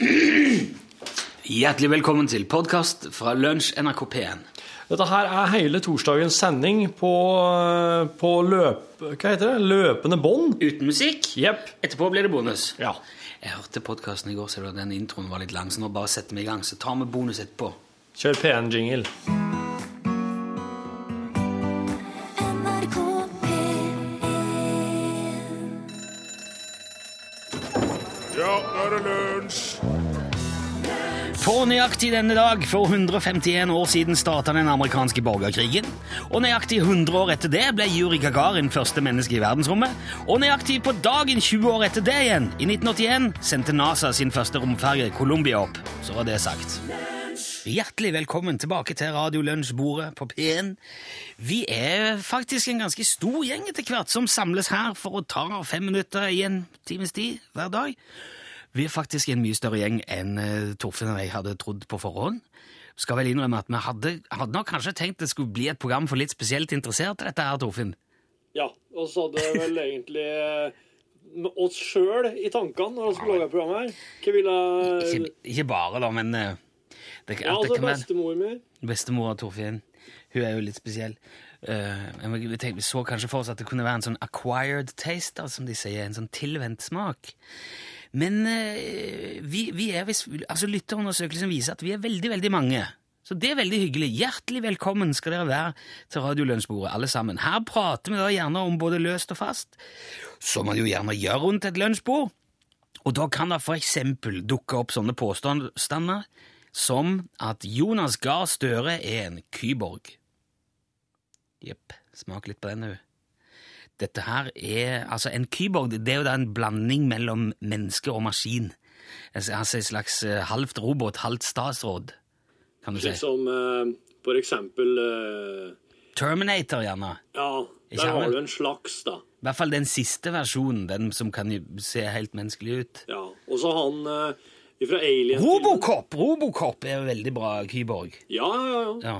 Hjertelig velkommen til podkast fra Lunsj NRK P1. Dette her er hele torsdagens sending på, på løp, hva heter det? løpende bånd. Uten musikk. Yep. Etterpå blir det bonus. Ja. Jeg hørte podkasten i går, så den introen var litt lang, så nå bare setter vi i gang. Så tar vi bonus etterpå. Kjør P1-jingle. Nøyaktig denne dag, for 151 år siden starta den amerikanske borgerkrigen. Og nøyaktig 100 år etter det ble Juri Gagarin første menneske i verdensrommet. Og nøyaktig på dagen 20 år etter det igjen, i 1981, sendte NASA sin første romferge Columbia opp. Så var det sagt. Hjertelig velkommen tilbake til Radio Lunsj-bordet på P1. Vi er faktisk en ganske stor gjeng etter hvert som samles her for å ta fem minutter i en times tid hver dag. Vi er faktisk en mye større gjeng enn eh, Torfinn og jeg hadde trodd på forhånd. Skal vel innrømme at vi hadde, hadde nok kanskje tenkt det skulle bli et program for litt spesielt interesserte, dette her, Torfinn. Ja, og så hadde vel egentlig eh, oss sjøl i tankene når vi skulle lage programmet her. Hva ville Ikke, ikke bare, da, men eh, det, Ja, altså bestemor mi. bestemora Torfinn. Hun er jo litt spesiell. Uh, vi, vi så kanskje for oss at det kunne være en sånn acquired taste, da, som de sier, en sånn tilvendt smak. Men eh, vi, vi er altså Lytterundersøkelsen viser at vi er veldig, veldig mange. Så det er veldig hyggelig. Hjertelig velkommen skal dere være til Radiolunsjbordet, alle sammen. Her prater vi da gjerne om både løst og fast, som man jo gjerne gjør rundt et lunsjbord. Og da kan det for eksempel dukke opp sånne påstander som at Jonas Gahr Støre er en kyborg. Jepp. Smak litt på den, du. Dette her er Altså, en kyborg det er jo da en blanding mellom menneske og maskin. Altså en slags eh, halvt robot, halvt statsråd, kan du si. Slik som uh, for eksempel uh, Terminator, gjerne. Ja, der har du en slags, da. I hvert fall den siste versjonen, den som kan se helt menneskelig ut. Ja. Og så han uh, fra Alien Robocop! Robocop er jo veldig bra kyborg. Ja, ja, ja. Ja.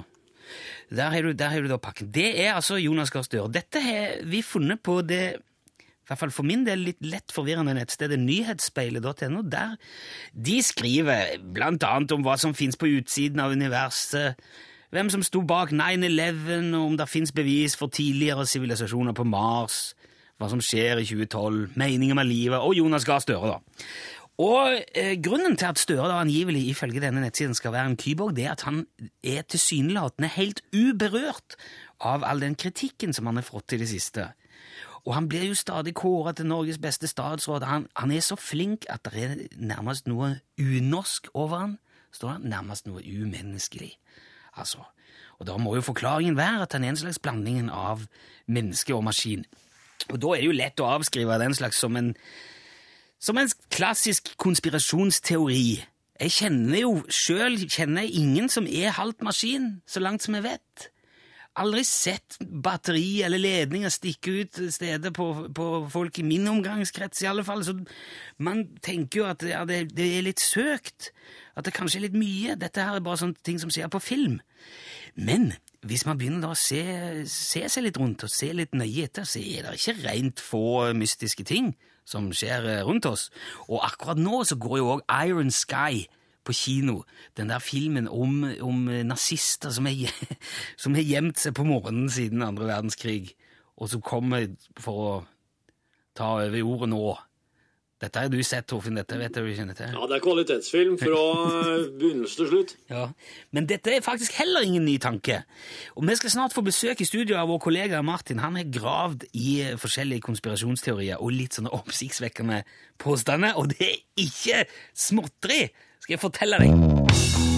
Der har du, der har du da pakken. Det er altså Jonas Gahr Støre. Dette har vi funnet på det i hvert fall for min del litt lett forvirrende nettstedet nyhetsspeilet.no. Der de skriver blant annet om hva som fins på utsiden av universet, hvem som sto bak 9-11, og om det fins bevis for tidligere sivilisasjoner på Mars, hva som skjer i 2012, meninger med livet, og Jonas Gahr Støre, da. Og eh, Grunnen til at Støre da angivelig ifølge denne nettsiden skal være en kyborg, det er at han er tilsynelatende helt uberørt av all den kritikken som han har fått i det siste. Og han blir jo stadig kåret til Norges beste statsråd. Han, han er så flink at det er nærmest noe unorsk over han. Står det? Nærmest noe umenneskelig. Altså. Og da må jo forklaringen være at han er en slags blanding av menneske og maskin. Og da er det jo lett å avskrive den slags som en som en klassisk konspirasjonsteori. Jeg kjenner jo sjøl ingen som er halvt maskin, så langt som jeg vet. Aldri sett batteri eller ledninger stikke ut steder på, på folk i min omgangskrets, i alle fall. Så man tenker jo at ja, det, det er litt søkt, at det kanskje er litt mye. Dette her er bare sånne ting som skjer på film. Men hvis man begynner da å se, se seg litt rundt og se litt nøye etter, så er det ikke rent få mystiske ting som skjer eh, rundt oss. Og akkurat nå så går jo òg Iron Sky på kino. Den der filmen om, om nazister som har som har gjemt seg på morgenen siden andre verdenskrig, og som kommer for å ta over jorda nå. Dette har du sett, Torfinn. Dette vet du kjenner til. Ja, det er kvalitetsfilm fra eh, begynnelse til slutt. Ja, Men dette er faktisk heller ingen ny tanke. Og Vi skal snart få besøk i studio av vår kollega Martin. Han har gravd i forskjellige konspirasjonsteorier og litt sånne oppsiktsvekkende påstander, og det er ikke småtteri, skal jeg fortelle deg.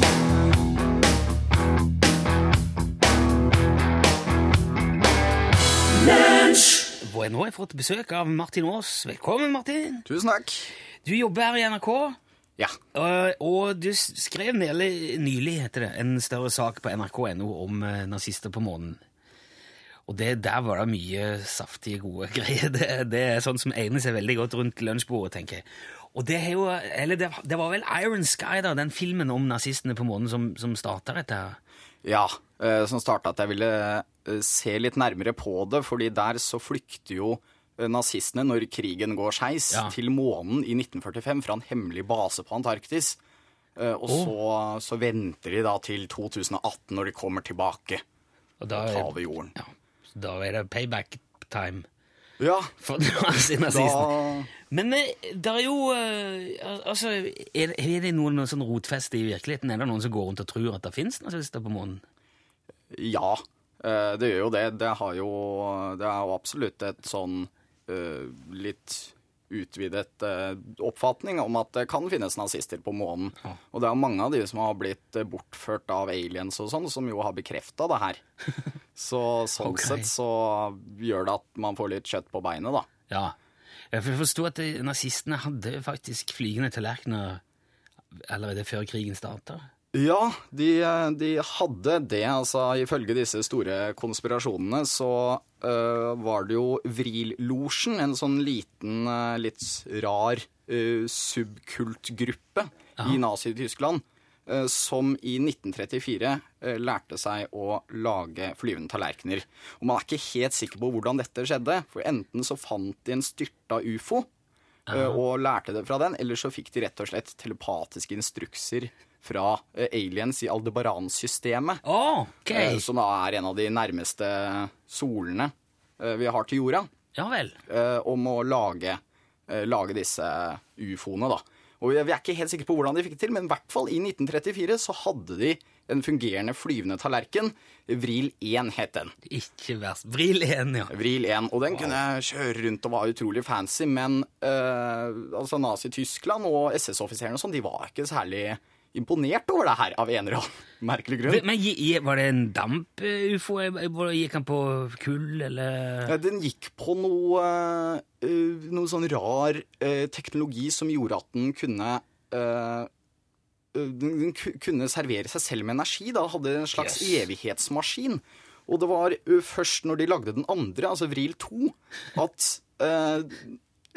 Og nå har jeg fått besøk av Martin Aas. Velkommen, Martin. Tusen takk. Du jobber her i NRK. Ja. Og, og du skrev nylig, nylig heter det, en større sak på nrk.no om eh, nazister på månen. Og det, der var det mye saftige, gode greier. Det, det er sånn som egner seg veldig godt rundt lunsjbordet, tenker jeg. Og det, er jo, eller det, det var vel Iron Sky, da, den filmen om nazistene på månen, som, som starta dette. her. Ja, eh, som starta at jeg ville eh, se litt nærmere på det, fordi der så flykter jo eh, nazistene, når krigen går skeis, Ja. til månen i 1945 fra en hemmelig base på Antarktis. Og Og så, så venter de da til 2018, når de kommer tilbake Og da, tar er, over jorden. ja, da er det payback time Ja, for nazistene. da Men eh, det er jo eh, Altså, er, er det noen, noen sånn rotfeste i virkeligheten? Er det noen som går rundt og tror at det fins nazister på månen? Ja, eh, det gjør jo det. Det, har jo, det er jo absolutt et sånn eh, litt utvidet eh, oppfatning om at det kan finnes nazister på månen. Og det er mange av de som har blitt bortført av aliens og sånn, som jo har bekrefta det her. Så sånn okay. sett så gjør det at man får litt kjøtt på beinet, da. Ja. Jeg forsto at nazistene hadde faktisk flygende tallerkener allerede før krigen starta. Ja, de, de hadde det. altså Ifølge disse store konspirasjonene så uh, var det jo Vril-losjen, en sånn liten, uh, litt rar uh, subkultgruppe i Nazi-Tyskland, som i 1934 øh, lærte seg å lage flyvende tallerkener. Og man er ikke helt sikker på hvordan dette skjedde, for enten så fant de en styrta ufo, og lærte det fra den, eller så fikk de rett og slett telepatiske instrukser fra eh, aliens i Aldebaran-systemet, Oh, ok! eh, som da er en av de nærmeste solene eh, vi har til jorda, Ja vel. om å lage, lage disse ufoene, da. Og vi er ikke helt sikre på hvordan de fikk det til, men i hvert fall i 1934 så hadde de en fungerende flyvende tallerken. Vril 1 het den. Ikke verst. Vril 1, ja. Vril 1, og den kunne kjøre rundt og var utrolig fancy, men eh, altså Nazi-Tyskland og SS-offiserene og sånn, de var ikke særlig imponert over det her av en eller annen merkelig grunn. Men Var det en damp-ufo? Gikk han på kull, eller ja, Den gikk på noe, eh, noe sånn rar eh, teknologi som gjorde at den kunne eh, den kunne servere seg selv med energi. Da hadde en slags Yes. evighetsmaskin. Og det var først når de lagde den andre, altså Vril 2, at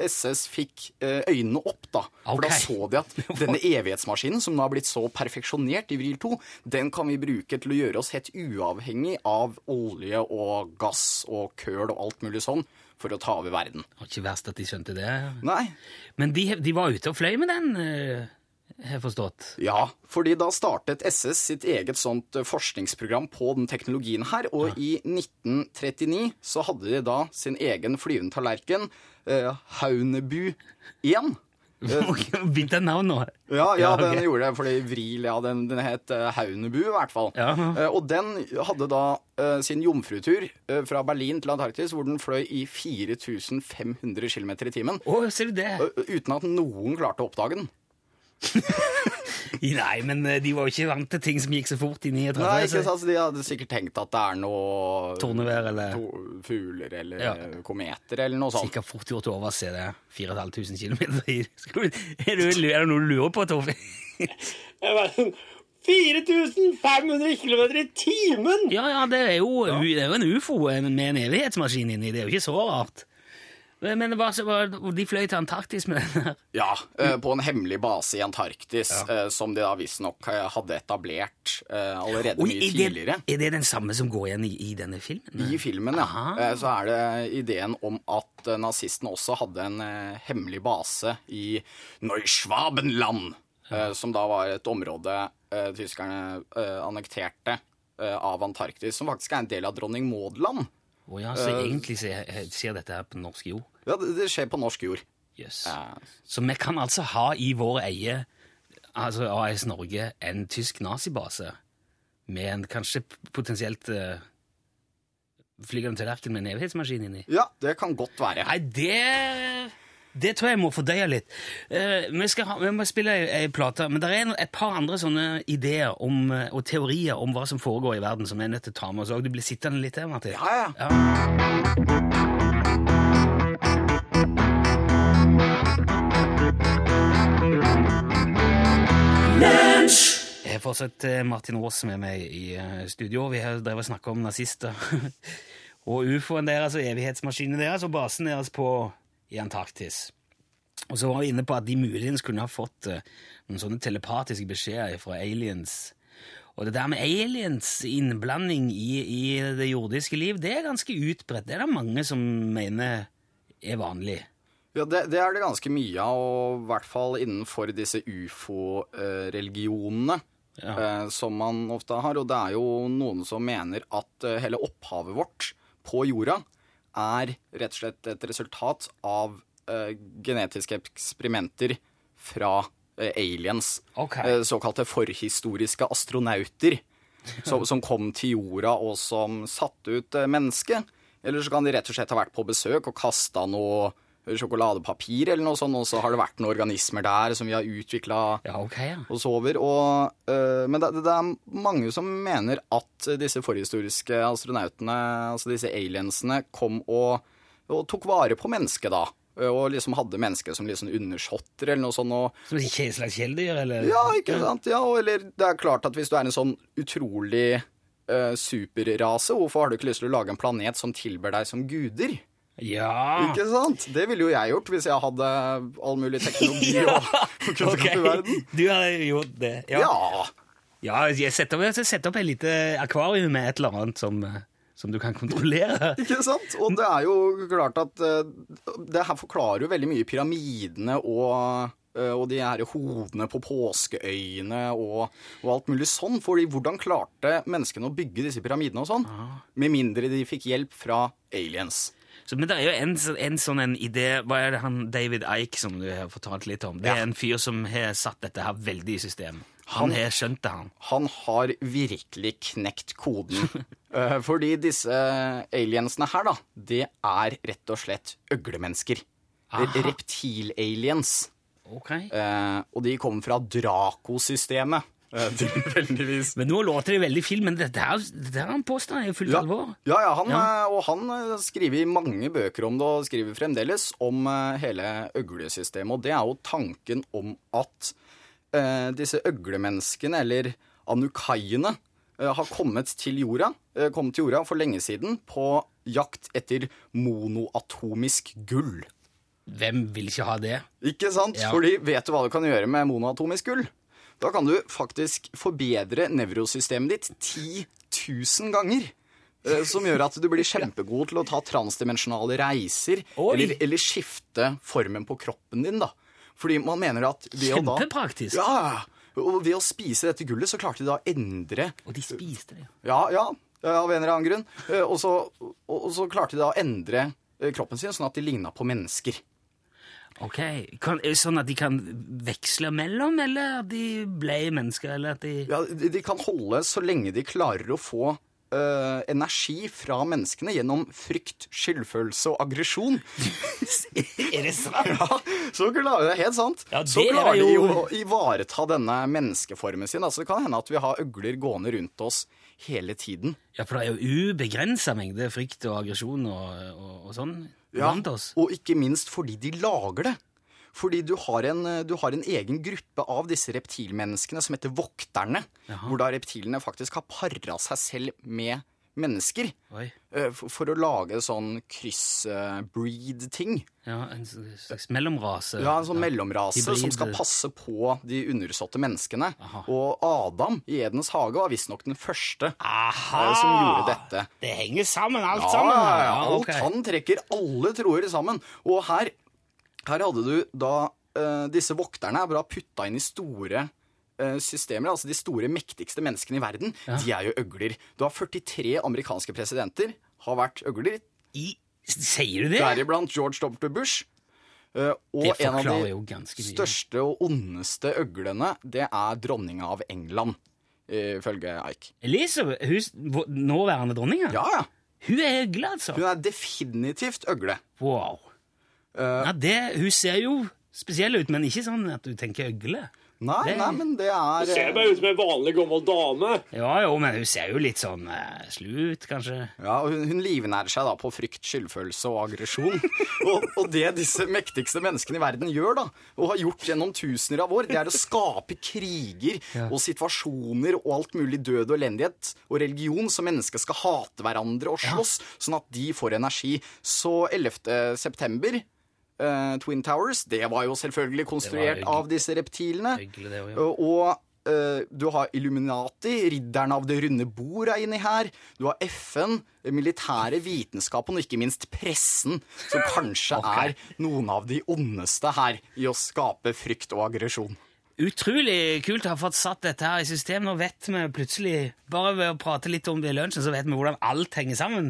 SS fikk eh, øynene opp, da. For da så de at denne evighetsmaskinen, som nå har blitt så perfeksjonert i Vril 2, den kan vi bruke til å gjøre oss helt uavhengig av olje og gass og køl og alt mulig sånn, for å ta over verden. Det var ikke verst at de skjønte det. Nei, Men de, de var ute og fløy med den, eh, har jeg forstått. Ja, fordi da startet SS sitt eget sånt eh, forskningsprogram på den teknologien her, og i 1939 så hadde de da sin egen flyvende tallerken, Haunebu 1. Begynte et navn nå. Ja, ja, den gjorde det, fordi Vril, ja, den, den het eh, Haunebu i hvert fall. Ja. Eh, og den hadde da eh, sin jomfrutur fra Berlin til Antarktis, hvor den fløy i 4500 km i timen, Å, ser du det? uten at noen klarte å oppdage den. Nei, men eh, de var jo ikke vant til ting som gikk så fort i 39. Nei, ikke sant, så De hadde sikkert tenkt at det er noe Tornevær eller to- fugler eller Ja. kometer eller noe sånt. Sikkert fort gjort å overse det. 4500 km i Er det er det noe du lurer på, Torfinn? 4500 km i timen! Ja, ja, det er jo, det er jo en ufo med en evighetsmaskin inni. Det er jo ikke så rart. Men det var, så- var, de fløy til Antarktis med den her. Ja, eh, på en hemmelig base i Antarktis, eh, som de da visstnok eh, hadde etablert eh, allerede Oi, mye er, det, tidligere. er det den samme som går igjen i, i denne filmen? I filmen, ja. Aha. Eh, Så er det ideen om at eh, nazistene også hadde en eh, hemmelig base i Neuschwabenland, eh, som da var et område eh, tyskerne eh, annekterte eh, av Antarktis, som faktisk er en del av dronning Maud-land. Å ja, så egentlig ser, ser dette her på norsk jord? Ja, det, det skjer på norsk jord. Yes. Eh, Så vi kan altså ha i vår eie, altså AS Norge, en tysk nazibase med en kanskje potensielt uh, flygende tallerken med en evighetsmaskin inni? Ja, det kan godt være. Nei, det det tror jeg må fordøye litt. Uh, vi, skal ha, vi må spille ei, ei plate, men det er et par andre sånne ideer om, eh, og teorier om hva som foregår i verden, som jeg er nødt til å ta med oss òg. Du blir sittende litt der, Martin. Ja, ja. Ja. Jeg har fortsatt eh, Martin Aas med meg i studio. Vi har drevet og snakket om nazister. og ufoen deres og evighetsmaskinen deres og basen deres på i Antarktis. Og så var vi inne på at de muligens kunne ha fått eh, noen sånne telepatiske beskjeder fra aliens. Og det der med aliens innblanding i, i det jordiske liv, det er ganske utbredt. Det er det mange som mener er vanlig. Ja, det, det er det ganske mye av, og i hvert fall innenfor disse ufo-religionene. Ja. eh, som man ofte har. Og det er jo noen som mener at eh, hele opphavet vårt på jorda er rett og slett et resultat av uh, genetiske eksperimenter fra uh, aliens. Okay. Eh, såkalte forhistoriske astronauter. som, som kom til jorda og som satte ut mennesket. Eller så kan de rett og slett ha vært på besøk og kasta noe sjokoladepapir eller noe sånt, og så har det vært noen organismer der som vi har utvikla Ja, okay, ja. oss over. Og, øh, men det, det er mange som mener at disse forhistoriske astronautene, altså disse aliensene, kom og, og tok vare på mennesket da. Og liksom hadde mennesket som sånn undersåtter eller noe sånt. Og, Som et en slags kjæledyr, eller? ja, ikke sant? Ja, eller det er klart at hvis du er en sånn utrolig øh, superrase, hvorfor har du ikke lyst til å lage en planet som tilber deg som guder? Ja. Ikke sant? Det ville jo jeg gjort hvis jeg hadde all mulig teknologi ja. og kunnskap Ok, i verden. Du hadde gjort det. Ja. Ja. ja jeg setter opp, jeg setter opp et lite akvarium med et eller annet som, eh, som du kan kontrollere. Ikke sant? Og det er jo klart at eh, Det her forklarer jo veldig mye pyramidene og, eh, og de her hodene på påskeøyene og, og alt mulig sånn. Fordi hvordan klarte menneskene å bygge disse pyramidene og sånn? Med mindre de fikk hjelp fra aliens. Så, men det er jo en, en sånn en idé Hva er det han David Ike som du har fortalt litt om? Det er Ja. en fyr som har satt dette her veldig i system. Han Han- har skjønt det, han. Han har virkelig knekt koden. Eh, Fordi disse aliensene her, da, det er rett og slett øglemennesker. Reptil-aliens. Okay. Eh, og de kommer fra Draco-systemet. Tilfeldigvis. Men nå låter det veldig film, men dette her, dette her er påstår han er fullt Ja, alvor. ja, ja, han, Ja. eh, og han eh, skriver mange bøker om det, og skriver fremdeles om eh, hele øglesystemet. Og det er jo tanken om at eh, disse øglemenneskene, eller anukaiene, eh, har kommet til jorda, eh, kommet til jorda for lenge siden på jakt etter monoatomisk gull. Hvem vil ikke ha det? Ikke sant? Ja. Fordi vet du hva du kan gjøre med monoatomisk gull? Da kan du faktisk forbedre nevrosystemet ditt 10 000 ganger. eh, Som gjør at du blir kjempegod til å ta transdimensjonale reiser, eller, eller skifte formen på kroppen din, da. Fordi man mener at ved å da Kjempepraktisk. Ja, og ved å spise dette gullet, så klarte de da å endre Og de spiste det. Ja, ja, av en eller annen grunn. Eh, Og så, og og så klarte de da å endre eh, kroppen sin sånn at de ligna på mennesker. Ok, kan, er det Sånn at de kan veksle mellom, eller at de ble mennesker, eller at de Ja, de, de kan holde så lenge de klarer å få øh, energi fra menneskene gjennom frykt, skyldfølelse og aggresjon. Er det sant? Ja, så klarer det helt sant. Ja, det så klarer klarer de jo- jo å ivareta denne menneskeformen sin. Altså, det kan hende at vi har øgler gående rundt oss hele tiden. Ja, for det er jo ubegrensa mengde frykt og aggresjon og, og, og sånn Ja, blant oss. og ikke minst fordi de lager det. Fordi du har, en, du har en egen gruppe av disse reptilmenneskene som heter vokterne. Hvor da reptilene faktisk har para seg selv med mennesker. Oi. eh, For, for å lage sånn kryss-breed-ting. Ja, En slags mellomrase. Ja, En sånn mellomrase Hybrid. som skal passe på de undersåtte menneskene. Aha. Og Adam i Edens hage var visstnok den første Aha! eh, som gjorde dette. Det henger sammen, alt Ja, sammen. ja, ja. Ja, Alt okay. han trekker alle troer sammen. Og her, her hadde du da uh, disse vokterne er bra putta inn i store systemer. Altså de store, mektigste menneskene i verden. De er jo øgler. Du har 43 amerikanske presidenter har vært øgler. I, sier du det? Deriblant George W. Bush. Eh, og en av de største og ondeste øglene, det er dronninga av England, ifølge Ike. Elizabeth, hun, nåværende dronninga? Ja, ja. Hun er øgle, altså? Hun er definitivt øgle. Wow. ja, det, hun ser jo spesiell ut, men ikke sånn at du tenker øgle. Nei, Det- nei, men det er Ser eh, bare ut som en vanlig gammel dame. Ja jo, men hun ser jo litt sånn eh, slu ut, kanskje. Ja, og hun, hun livnærer seg da på frykt, skyldfølelse og aggresjon. og, og det disse mektigste menneskene i verden gjør, da, og har gjort gjennom tusener av år, det er å skape kriger og situasjoner og alt mulig død og elendighet og religion, så mennesker skal hate hverandre og slåss, sånn at de får energi. Så 11. september eh, Twin Towers, det var jo selvfølgelig konstruert av disse reptilene. Hyggelig, det også, ja. Og, og eh, du har Illuminati, ridderne av det runde bord er inni her. Du har FN, militære vitenskapen og ikke minst pressen, som kanskje er noen av de ondeste her i å skape frykt og aggresjon. Utrolig kult å ha fått satt dette her i system. Nå vet vi plutselig, bare ved å prate litt om det i lunsjen, så vet vi hvordan alt henger sammen.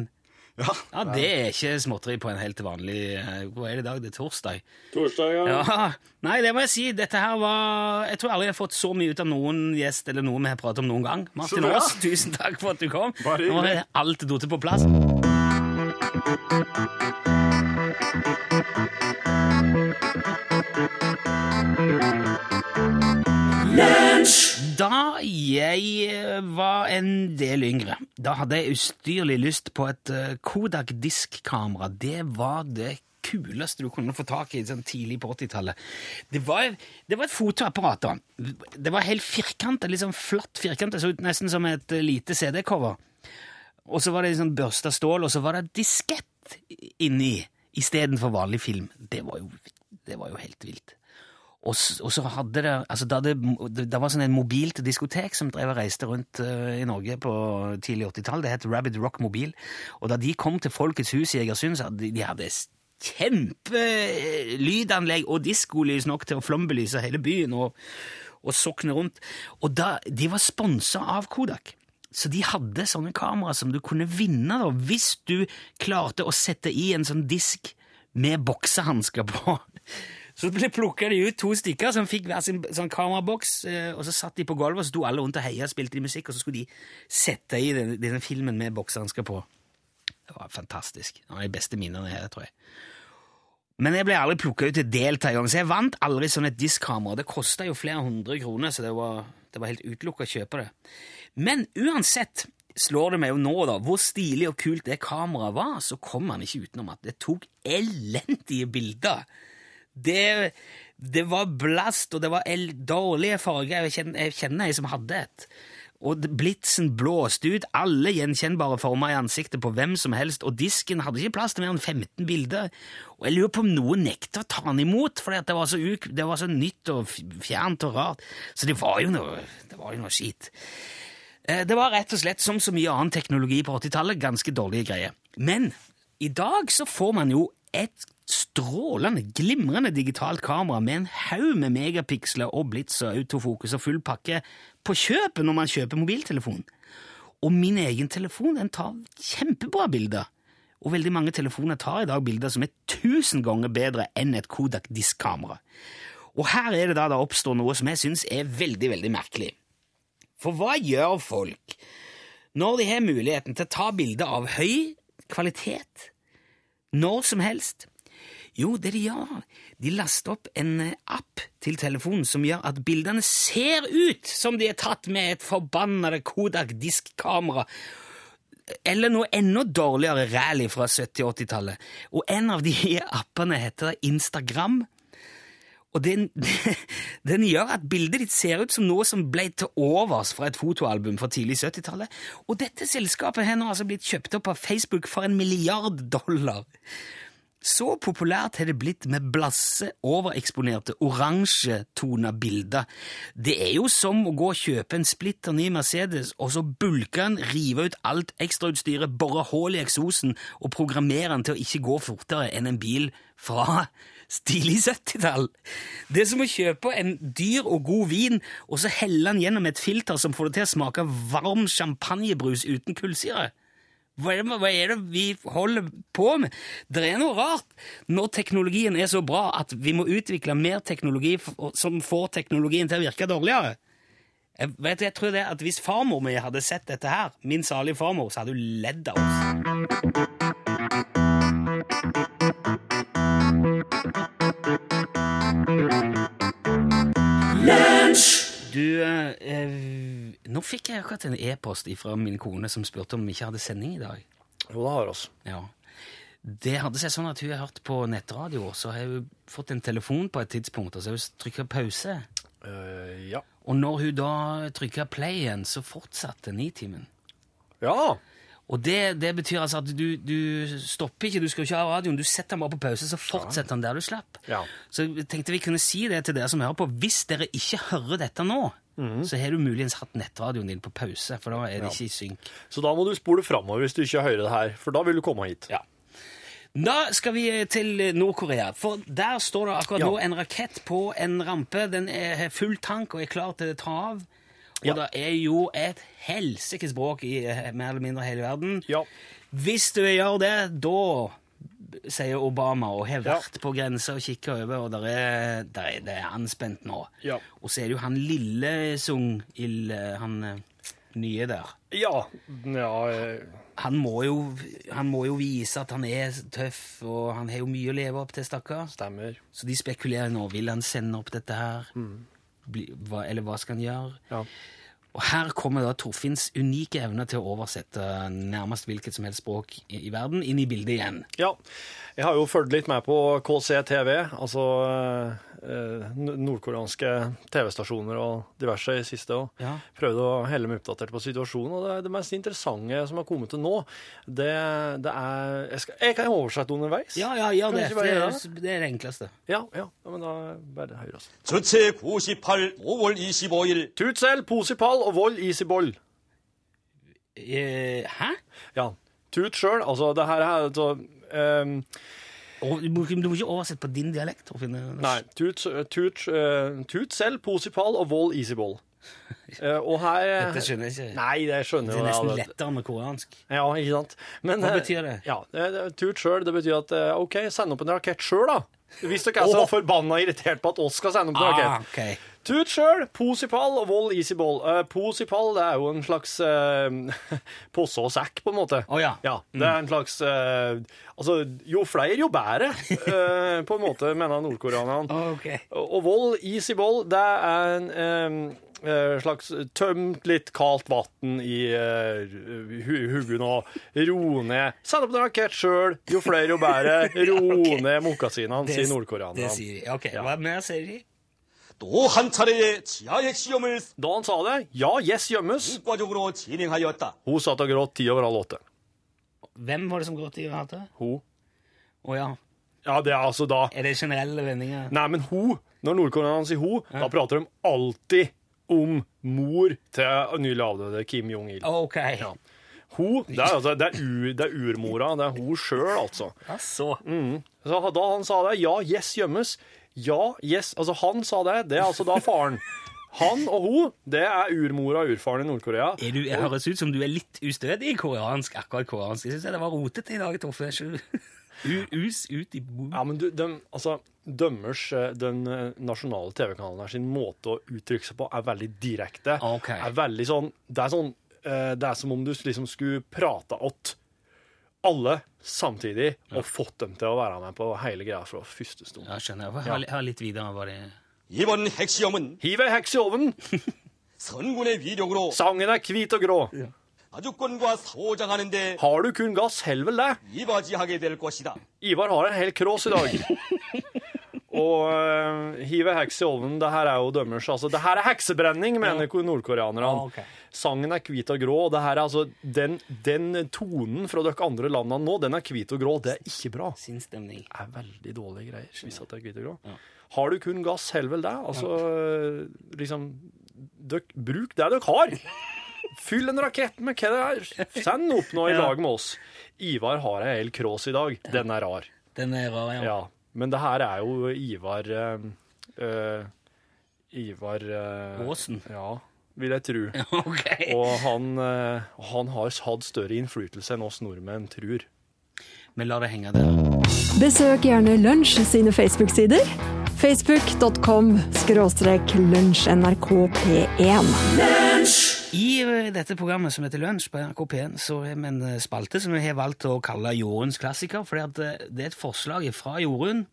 Ja, Ja, Det er ikke småtteri på en helt vanlig eh, Hva er det i dag? Det er torsdag. Torsdag, ja. Ja, Nei, det må jeg si. Dette her var Jeg tror aldri jeg har fått så mye ut av noen gjest eller noe vi har pratet om noen gang. Martin Så bra. Aas, tusen takk for at du kom. Bare Nå har er alt datt på plass. Da jeg eh, var en del yngre, da hadde jeg ustyrlig lyst på et eh, Kodak diskkamera. Det var det kuleste du kunne få tak i sånn tidlig på 80-tallet. Det, det var et fotoapparat. da. Det var helt firkantet, litt sånn flatt firkantet, så ut nesten som et eh, lite CD-cover. Og så var det liksom børsta stål, og så var det diskett inni istedenfor vanlig film. Det var jo, det var jo helt vilt. Og, og så hadde det altså det, det, var sånn en mobilt diskotek som drev og reiste rundt uh, i Norge på tidlig 80-tall. Det het Rabbit Rock Mobil. Og da de kom til Folkets hus i Egersund, så hadde de, de hadde kjempelydanlegg og diskolys nok til å flombelyse hele byen og, og sokne rundt. Og da, de var sponsa av Kodak. Så de hadde sånne kamera som du kunne vinne da, hvis du klarte å sette i en sånn disk med boksehansker på. Så plukka de ut to stykker som fikk hver sin sånn kameraboks, eh, og så satt de på gulvet, og så sto alle rundt og heia og spilte de musikk, og så skulle de sette i den, denne filmen med boksehansker på. Det var fantastisk. Det var de beste minnene her, tror jeg. Men jeg ble aldri plukka ut til delta engang, så jeg vant aldri sånn et diskkamera. Det kosta jo flere hundre kroner, så det var, det var helt utelukka å kjøpe det. Men uansett slår det meg jo nå, da, hvor stilig og kult det kameraet var, så kom man ikke utenom at det tok elendige bilder. Det, det var blast, og det var dårlige farger. Jeg kjenner, jeg kjenner ei som hadde et. Og blitsen blåste ut alle gjenkjennbare former i ansiktet på hvem som helst, og disken hadde ikke plass til mer enn 15 bilder. Og jeg lurer på om noen nekta å ta den imot, fordi det var så, det var så nytt og fjernt og rart. Så det var jo noe, det var jo noe skit. Eh, Det var rett og slett som så mye annen teknologi på 80-tallet, ganske dårlige greier. Men i dag så får man jo et strålende, glimrende digitalt kamera med en haug med megapiksler og blits og autofokus og full pakke på kjøpet når man kjøper mobiltelefon. Og min egen telefon den tar kjempebra bilder. Og veldig mange telefoner tar i dag bilder som er tusen ganger bedre enn et Kodak diskkamera. Og her er det da det oppstår noe som jeg syns er veldig, veldig merkelig. For hva gjør folk når de har muligheten til å ta bilder av høy kvalitet når som helst? Jo, det de gjør, de laster opp en eh, app til telefonen som gjør at bildene ser ut som de er tatt med et forbanna Kodak diskkamera eller noe enda dårligere rally fra 70- og 80-tallet. Og en av de appene heter Instagram. Og den, den gjør at bildet ditt ser ut som noe som ble til overs fra et fotoalbum fra tidlig 70-tallet. Og dette selskapet har nå altså blitt kjøpt opp av Facebook for en milliard dollar. Så populært har det blitt med blasse, overeksponerte, oransjetona bilder. Det er jo som å gå og kjøpe en splitter ny Mercedes, og så bulke den, rive ut alt ekstrautstyret, bore hull i eksosen og programmere den til å ikke gå fortere enn en bil fra stilig 70-tall. Det er som å kjøpe en dyr og god vin, og så helle den gjennom et filter som får det til å smake varm champagnebrus uten kullsyre. Hva er, det, hva er det vi holder på med? Det er noe rart når teknologien er så bra at vi må utvikle mer teknologi som får teknologien til å virke dårligere. Jeg, vet, jeg tror det at Hvis farmor mi hadde sett dette her, min salige farmor, så hadde hun ledd av oss. Du, eh, eh, nå fikk jeg akkurat en e-post fra min kone som spurte om vi ikke hadde sending i dag. Jo, det har vi. Ja. Det hadde seg sånn at hun har hørt på nettradio, så har hun fått en telefon på et tidspunkt, og så har hun trykket pause. Uh, ja. Og når hun da trykket play igjen, så fortsatte Nitimen. Ja! Og det, det betyr altså at du, du stopper ikke, du skal ikke ha radioen, du setter den bare på pause, så fortsetter den der du slapp. Ja. Så jeg tenkte vi kunne si det til dere som hører på. Hvis dere ikke hører dette nå, så har du muligens hatt nettradioen din på pause, for da er det ikke i synk. Så da må du spole framover hvis du ikke hører det her, for da vil du komme hit. Ja. Da skal vi til Nord-Korea, for der står det akkurat Ja. nå en rakett på en rampe. Den er full tank og er klar til å ta av. Og Ja. det er jo et helsikes bråk i eh, mer eller mindre hele verden. Ja. Hvis du gjør det, da sier Obama, og har Ja. vært på grensa og kikka over, og der er, der er, det er anspent nå. Ja. Og så er det jo han lille Sung Il, eh, han eh, nye der. Ja. ja eh, Han må, jo, han må jo vise at han er tøff, og han har jo mye å leve opp til, stakkar. stemmer. Så de spekulerer nå. Vil han sende opp dette her? Bli, hva, eller hva skal han gjøre? Ja. Og her kommer da Torfinns unike evne til å oversette nærmest hvilket som helst språk i, i verden inn i bildet igjen. Ja, jeg har jo fulgt litt med på KCTV, altså Eh, nordkoreanske TV-stasjoner og diverse i siste. Og ja. Prøvde å helle meg oppdatert på situasjonen. Og det, det mest interessante som har kommet til nå, det, det er jeg, skal, jeg, kan oversette underveis. Ja, ja, ja det, det, det, er det enkleste. Ja, ja, ja men da bare det høyre, altså. Tutsel, posipall og vold isiboll. Eh, hæ? Ja. Tut sjøl, altså. Det her er så... um, du må, ikke- du må ikke oversette på din dialekt. Torfinn. Nei. Tut, tut, eh, tut selv, Posipal og Vold easyball. Eh, og her Dette skjønner jeg ikke. Nei, det skjønner jeg. Det er nesten lettere med koreansk. Ja, ikke sant? Men, Hva eh, betyr det? Ja, Tut sjøl, det betyr at eh, OK, send opp en rakett sjøl, da. Hvis dere er så oh. forbanna irritert på at oss skal sende opp en rakett. Ah, rakett. Tut sjøl, Posipall og Vold Easyball. Uh, posipall det er jo en slags uh, posse og sekk, på en måte. Å ja. ja Det er en slags uh, Altså, jo flere, jo bedre, uh, på en måte, mener nordkoreanerne. Ok. Og og vold, easyball, det er en eh, slags tømt litt kaldt vann i uh, huggen og ro ned. Send opp en rakett sjøl, jo flere, jo bedre. Ro ned mokkasinene, sier Det sier de. Ok, Hva mer sier de? 또 한 차례의 지하 핵시험을 Da han sa det, ja, yes, gjemmes. 성과적으로 진행하였다. Hun satt og gråt ti over halv åtte. Hvem var det som gråt i hatet? Hun. Å ja. Ja, det er altså da Er det generelle vendinger? Nei, men hun, når nordkoreanerne sier hun, da prater de alltid om mor til nylig avdøde Kim Jong-il. Ok. Ja. Hun, det er, altså, det er, u, det er urmora, det er hun sjøl, altså. Altså. Så da han sa det, ja, yes, gjemmes. ja, yes, altså han sa det, det er altså da faren. Han og hun, det er urmora og urfaren i Nord-Korea. Det høres ut som du er litt ustødig i koreansk. akkurat koreansk. Jeg syns det var rotete i dag, Toffe. Us ut i bo... Ja, men du, de, altså, dømmers, eh, den eh, nasjonale TV-kanalen her, sin måte å uttrykke seg på er veldig direkte. Okay. Er veldig sånn, det er sånn, eh, det er som om du liksom skulle prate åt alle samtidig og fått dem til å være med på hele greia fra første stund. Ja, skjønner jeg. Ha, ha litt videre hva det Hiv ei heks i ovnen! Sangen er hvit og grå. Ja. Har du kun gass, hell det. Ivar har en hel krås i dag. Og uh, hive heks i ovnen, det her er jo dømmers. Altså, det her er heksebrenning, mener nordkoreanerne. Ah, okay. Sangen er hvit og grå, og det her er altså den, den tonen fra dere andre landene nå, den er hvit og grå. Det er ikke bra. Sinnsstemning. Det er veldig dårlige greier hvis det er hvit og grå. Har du kun gass, hell vel det. Altså, liksom døk, Bruk det dere har. Fyll en rakett med hva det er. Send opp nå i Ja. lag med oss. Ivar har ei hel krås i dag. Den er rar. Den er rar, ja. Ja, men det her er jo Ivar eh, eh, Ivar uh, Aasen. Ja, vil jeg tro. okay. Og han, uh, han har hatt større innflytelse enn oss nordmenn tror. Vi lar det henge der. Besøk gjerne Lunsj sine Facebook-sider. Facebook.com skråstrek lunsjnrkp1. I eh, dette programmet som heter Lunsj på NRK P1, så har vi en eh, spalte som vi har valgt å kalle Jorunns klassiker, for eh, det er et forslag fra Jorunn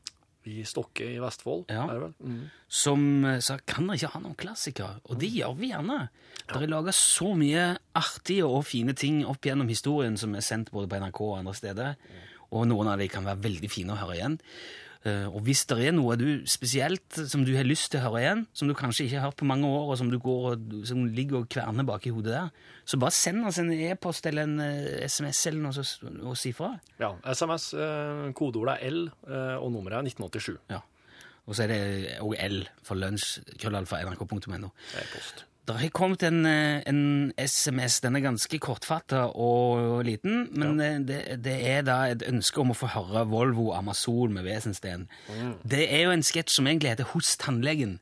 I Stokke i Vestfold, Ja. er det vel? Mm. som sa kan dere ikke ha noen klassikere? Og det gjør vi gjerne. Ja. er lager så mye artige og fine ting opp gjennom historien som er sendt både på NRK og andre steder, og noen av dem kan være veldig fine å høre igjen. Eh, Og hvis det er noe du spesielt som du har lyst til å høre igjen, som du kanskje ikke har hørt på mange år, og som du går og, som ligger og kverner bak i hodet der, så bare send oss en e-post eller en eh, SMS eller noe så- og si fra. Ja, SMS, eh, kodeordet er L, eh, og nummeret er 1987. Ja. Og så er det òg L for lunsj, krøllalfa, nrk.no. Det er post. Det har kommet en, eh, en SMS. Den er ganske kortfatta og liten, men ja. det, det er da et ønske om å få høre Volvo Amazon med Wesensten. Det er jo en sketsj som egentlig heter Hos tannlegen.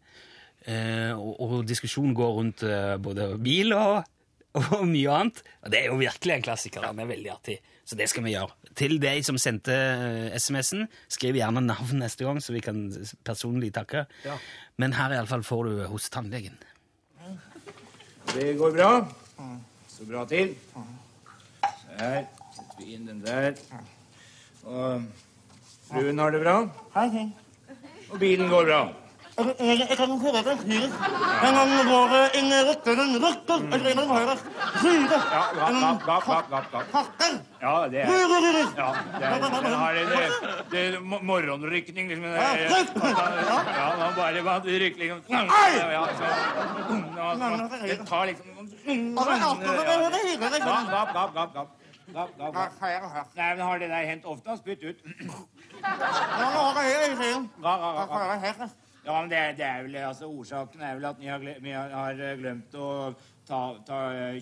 Eh, og, og diskusjonen går rundt eh, både bil og, og mye annet. Og det er jo virkelig en klassiker. Den er veldig artig. Så det skal vi gjøre. Til deg som sendte eh, SMS-en, skriv gjerne navn neste gang, så vi kan personlig takke. Men her iallfall får du Hos tannlegen. Det går bra. Så bra til. Der setter vi inn den der. Og fruen har det bra. Og bilen går bra. Jeg kan høre det hyl. En gang var det en rytter, en rytter, eller en høyre. Hyre. Ja, gapp, gapp, gapp, gapp, gapp. Hakker. Ja, det er ja, det er, den har en eh, det er mo- morgenrykning, liksom. Ja, ja, han bare var rykker liksom Det tar liksom Gapp, gapp, gapp, gapp, gapp. Her, her. Nei, men har det der hendt ofte? Spytt ut. Ja, men det, det er vel, altså Årsaken er vel at vi har, har, eh, glemt å ta, ta eh,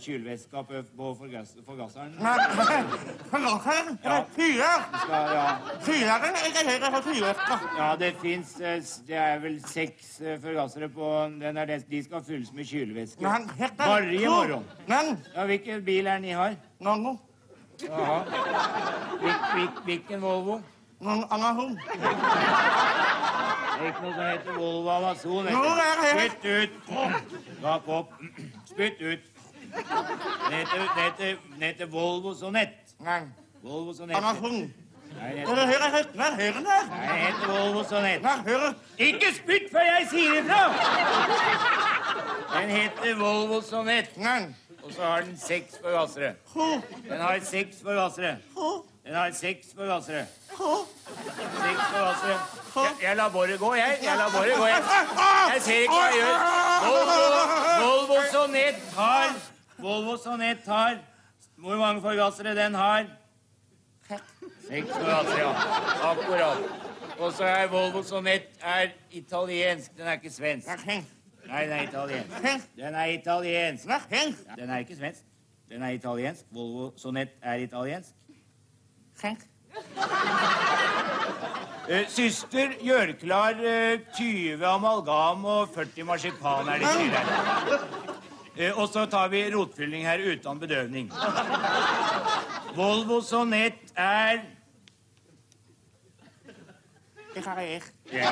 på, på forgass, forgasseren. Forgasseren. Ja. Fyre. Ja, Fyreren. Er høyre for fyreren. ja, det fins Det er vel seks eh, forgassere på den er det, De skal fylles med kjølevæske. Bare i morgen. Men, Ja, Hvilken bil er den ni har? nå, Ja. Hvil, hvil, hvilken Volvo? nå, Amazon. Det er ikke noe som heter Volvo Amazon. Spytt ut. Gap opp. Spytt ut. Det heter, det heter, det heter Volvo Sonett. Nei, Volvo Sonett. Amazon. Nei, det Er heter, høyre, høyre? Nei, det heter Volvo Sonett. Nei. Ikke spytt før jeg sier ifra! Den heter Volvo Sonett. Nei. Og så har den seks forgassere. Den har seks forgassere. Den har seks forgassere. Seks forgassere. Jeg, jeg lar båret gå, jeg. Jeg lar båret gå, jeg. Jeg ser ikke hva jeg gjør. Volvo, Volvo Sonett har Volvo Sonett har Hvor mange forgassere den har? Seks forgassere, ja. Akkurat. Og så er Volvo Sonett er italiensk. Den er ikke svensk. Nei, den er italiensk. Den er italiensk. Den er ikke svensk. Den er italiensk. Volvo Sonett er italiensk. Nei. Syster, søster, gjør klar eh, 20 amalgam og 40 marsipan er det sier her. Eh, og så tar vi rotfylling her uten bedøvning. Volvo Sonett er Det kan jeg. ja.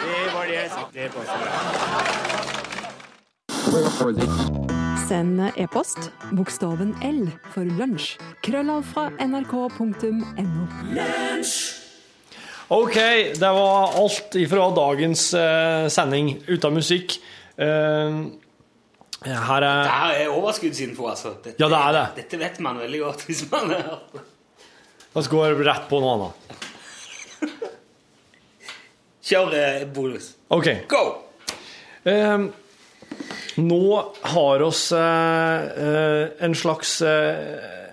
Det var det jeg satte på seg. Send e-post bokstaven L for lunsj. Krøllav fra nrk.no. Ok, det var alt ifra dagens eh, sending uten musikk. Eh, her er Det er overskuddsinfo, altså. Dette, Ja, det er det. Dette vet man veldig godt hvis man har hørt det. La oss gå rett på noe annet. Kjør eh, bonus. Ok. Go! Eh, nå har oss eh, eh, en slags eh,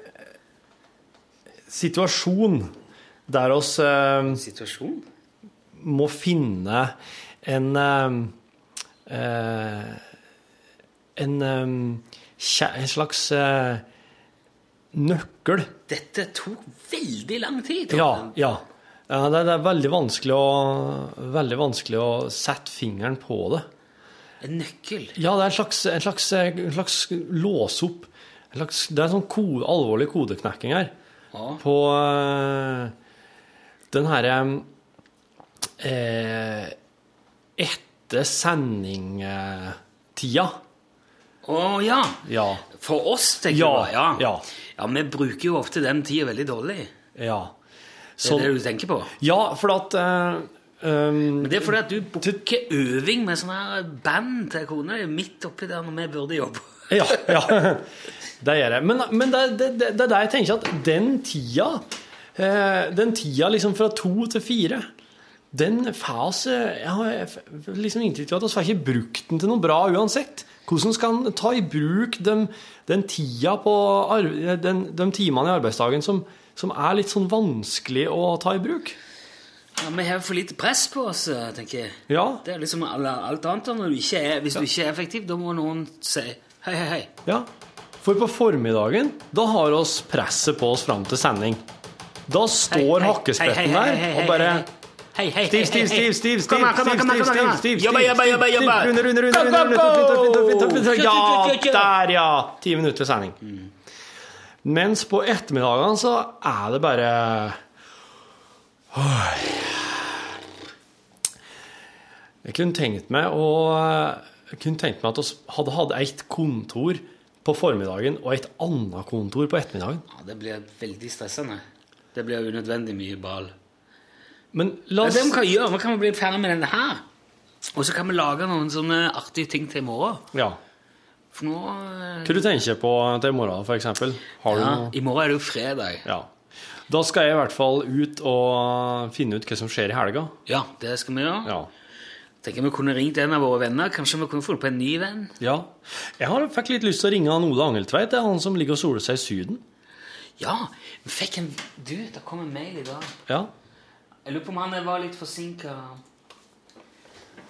situasjon der oss Situasjon? må finne en en, en slags eh, nøkkel. Dette tok veldig lang tid. Ja, ja. det er veldig vanskelig å, veldig vanskelig å sette fingeren på det. En nøkkel. Ja, det er en slags, en slags, en slags låse opp. En slags, det er en sånn ko, alvorlig kodeknekking her. Ja. På uh, den herre uh, Etter sendingtida. Å ja. Ja. For oss, tenker Ja, du? Ja. ja. ja, vi bruker jo ofte den tida veldig dårlig. ja. Det er det du tenker på? ja, for at eh, um, Men det er fordi at du booker øving med sånne band til kona di midt oppi der når vi burde jobbe. Ja, ja. Det gjør jeg. Men, men det, det, det, det er der jeg tenker at den tida, eh, den tida liksom fra to til fire, den eh, Jeg har liksom inntrykk av at vi får ikke brukt den til noe bra uansett. Hvordan skal en ta i bruk den, den tida på den, de timene i arbeidsdagen som, som er litt sånn vanskelig å ta i bruk? Ja, Vi har for lite press på oss, eh, tenker jeg. Ja, Det er liksom alt annet. Du er, hvis du ikke er effektiv, da må noen si hei, hei, hei. ja. For på formiddagen, da har oss presset på oss fram til sending. Da står hei, der og bare Stiv, stiv, stiv, stiv, stiv, stiv, Jobba, jobba, jobba, jobba. Runde, runde, runde, Ja, der, ja! Ti minutter sending. Mens på ettermiddagene så er det bare. Jeg kunne tenkt meg å kunne tenkt meg at vi hadde hatt et kontor på formiddagen og et annet kontor på ettermiddagen. Ja, det blir veldig stressende. Det blir unødvendig mye ball. Men la oss det vi kan gjøre, vi kan bli ferdig med denne her. Og så kan vi lage noen sånne artige ting til i morgen. Ja. For nå eh, Hva du tenker på til i morgen, eksempel? Ja, noe? I morgen er det jo fredag. Ja. Da skal jeg i hvert fall ut og finne ut hva som skjer i helga. Ja, det skal vi gjøre. Ja. Tenker vi kunne ringt en av våre venner. Kanskje vi kunne funnet på en ny venn? ja. Jeg har, fikk litt lyst til å ringe han Ole Angeltveit, det er han som ligger og soler seg i Syden. Ja, vi fikk en Du, det kom en mail i dag. Ja. Jeg lurer på om han var litt forsinka.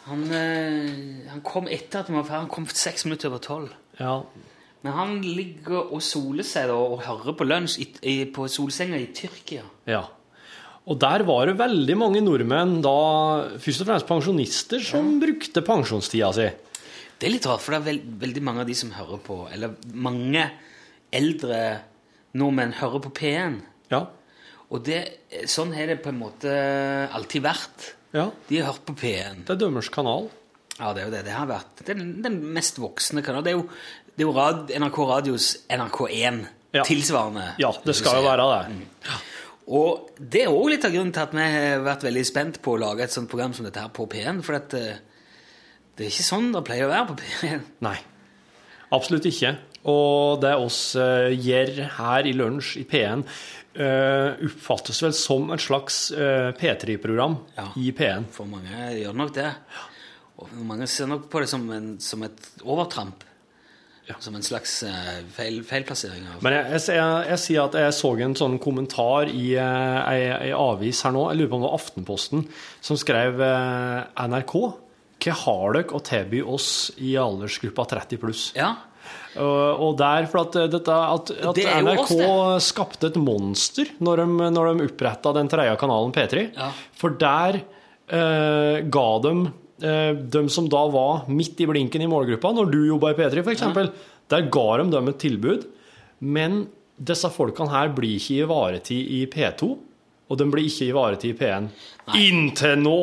Han, eh, han kom etter at vi var ferdig. Han kom seks minutter over tolv. ja. Men han ligger og soler seg da, og hører på lunsj i, i, på solsenga i Tyrkia. Ja. Og der var det veldig mange nordmenn, da først og fremst pensjonister, som brukte pensjonstida si. Det er litt rart, for det er veld, veldig mange av de som hører på Eller mange eldre nordmenn hører på P1. Ja. Og det, sånn har det på en måte alltid vært. ja. De har hørt på P1. Det er dømmers kanal. Ja, det er jo det det har vært. Det den, den mest voksne kanalen. Det er jo, det er jo rad, NRK Radios NRK1 Ja. tilsvarende. Ja, det skal jo være det. Og det er òg litt av grunnen til at vi har vært veldig spent på å lage et sånt program som dette her på P1. For at eh, det er ikke sånn det pleier å være på P1. Nei. Absolutt ikke. Og det oss uh, gjør her i Lunsj i P1, eh, oppfattes vel som et slags eh, P3-program Ja. i P1. For mange gjør nok det. Og mange ser nok på det som, en, som et overtramp. Som en slags eh, feil, feilplassering. av Men jeg, jeg, jeg, jeg sier at jeg så en sånn kommentar i eh, ei, avis her nå, jeg lurer på om det var Aftenposten, som skrev eh, NRK. Hva har dere å tilby oss i aldersgruppa 30 pluss? Ja, Og, og der, for at, dette, at, at NRK oss, skapte et monster når de, når de oppretta den tredje kanalen P3. Ja. For der eh, ga de eh, de som da var midt i blinken i målgruppa, når du jobba i P3 f.eks., der ga de dem et tilbud. Men disse folkene her blir ikke ivaretatt i P2, og de blir ikke ivaretatt i P1. Inntil nå!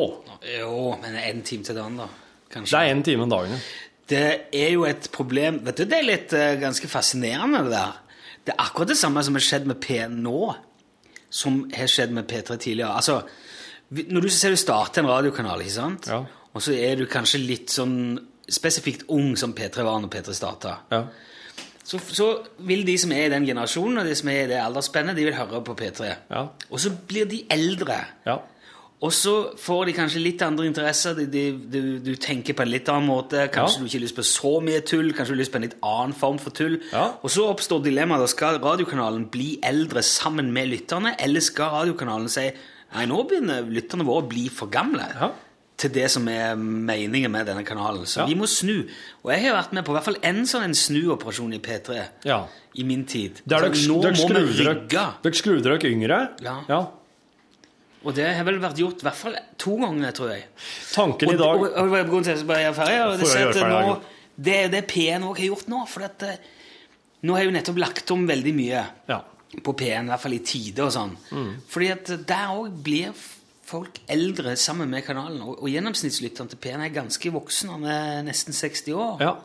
Jo, men en time til dagen, da. Kanskje. Det er én time om dagen. ja. Det er jo et problem Vet du, Det er litt uh, ganske fascinerende, det der. Det er akkurat det samme som har skjedd med P1 nå, som har skjedd med P3 tidligere. Altså, Når du ser du starter en radiokanal, ikke sant? Ja. Og så er du kanskje litt sånn spesifikt ung som P3 var når P3 starta, Ja. så, så vil de som er i den generasjonen, og de som er i det aldersspennet, de vil høre på P3. Ja. Og så blir de eldre. ja. Og så får de kanskje litt andre interesser. De, de, du, du tenker på en litt annen måte. Kanskje Ja. du ikke har lyst på så mye tull. Kanskje du har lyst på en litt annen form for tull. Ja. Og så oppstår dilemmaet. Skal radiokanalen bli eldre sammen med lytterne, eller skal radiokanalen si Nei, nå begynner lytterne våre å bli for gamle Ja. Til det som er meningen med denne kanalen. Så Ja. vi må snu. Og jeg har vært med på i hvert fall en sånn en snuoperasjon i P3 ja. i min tid. Der dere, nå dere må vi rygge. dere skrur dere yngre? Ja. ja. Og det har vel vært gjort i hvert fall to ganger, tror jeg. Tanken Og, i dag og, og, og, og, til at jeg bare er ferdig, og det, jeg er gjøre nå, det er det P1 også har gjort nå. For at, eh, nå har jeg jo nettopp lagt om veldig mye Ja. på P1, i hvert fall i tide og sånn. Mm. Fordi at der òg blir folk eldre sammen med kanalen. Og, og gjennomsnittslytteren til P1 er ganske voksen, han er nesten 60 år. ja.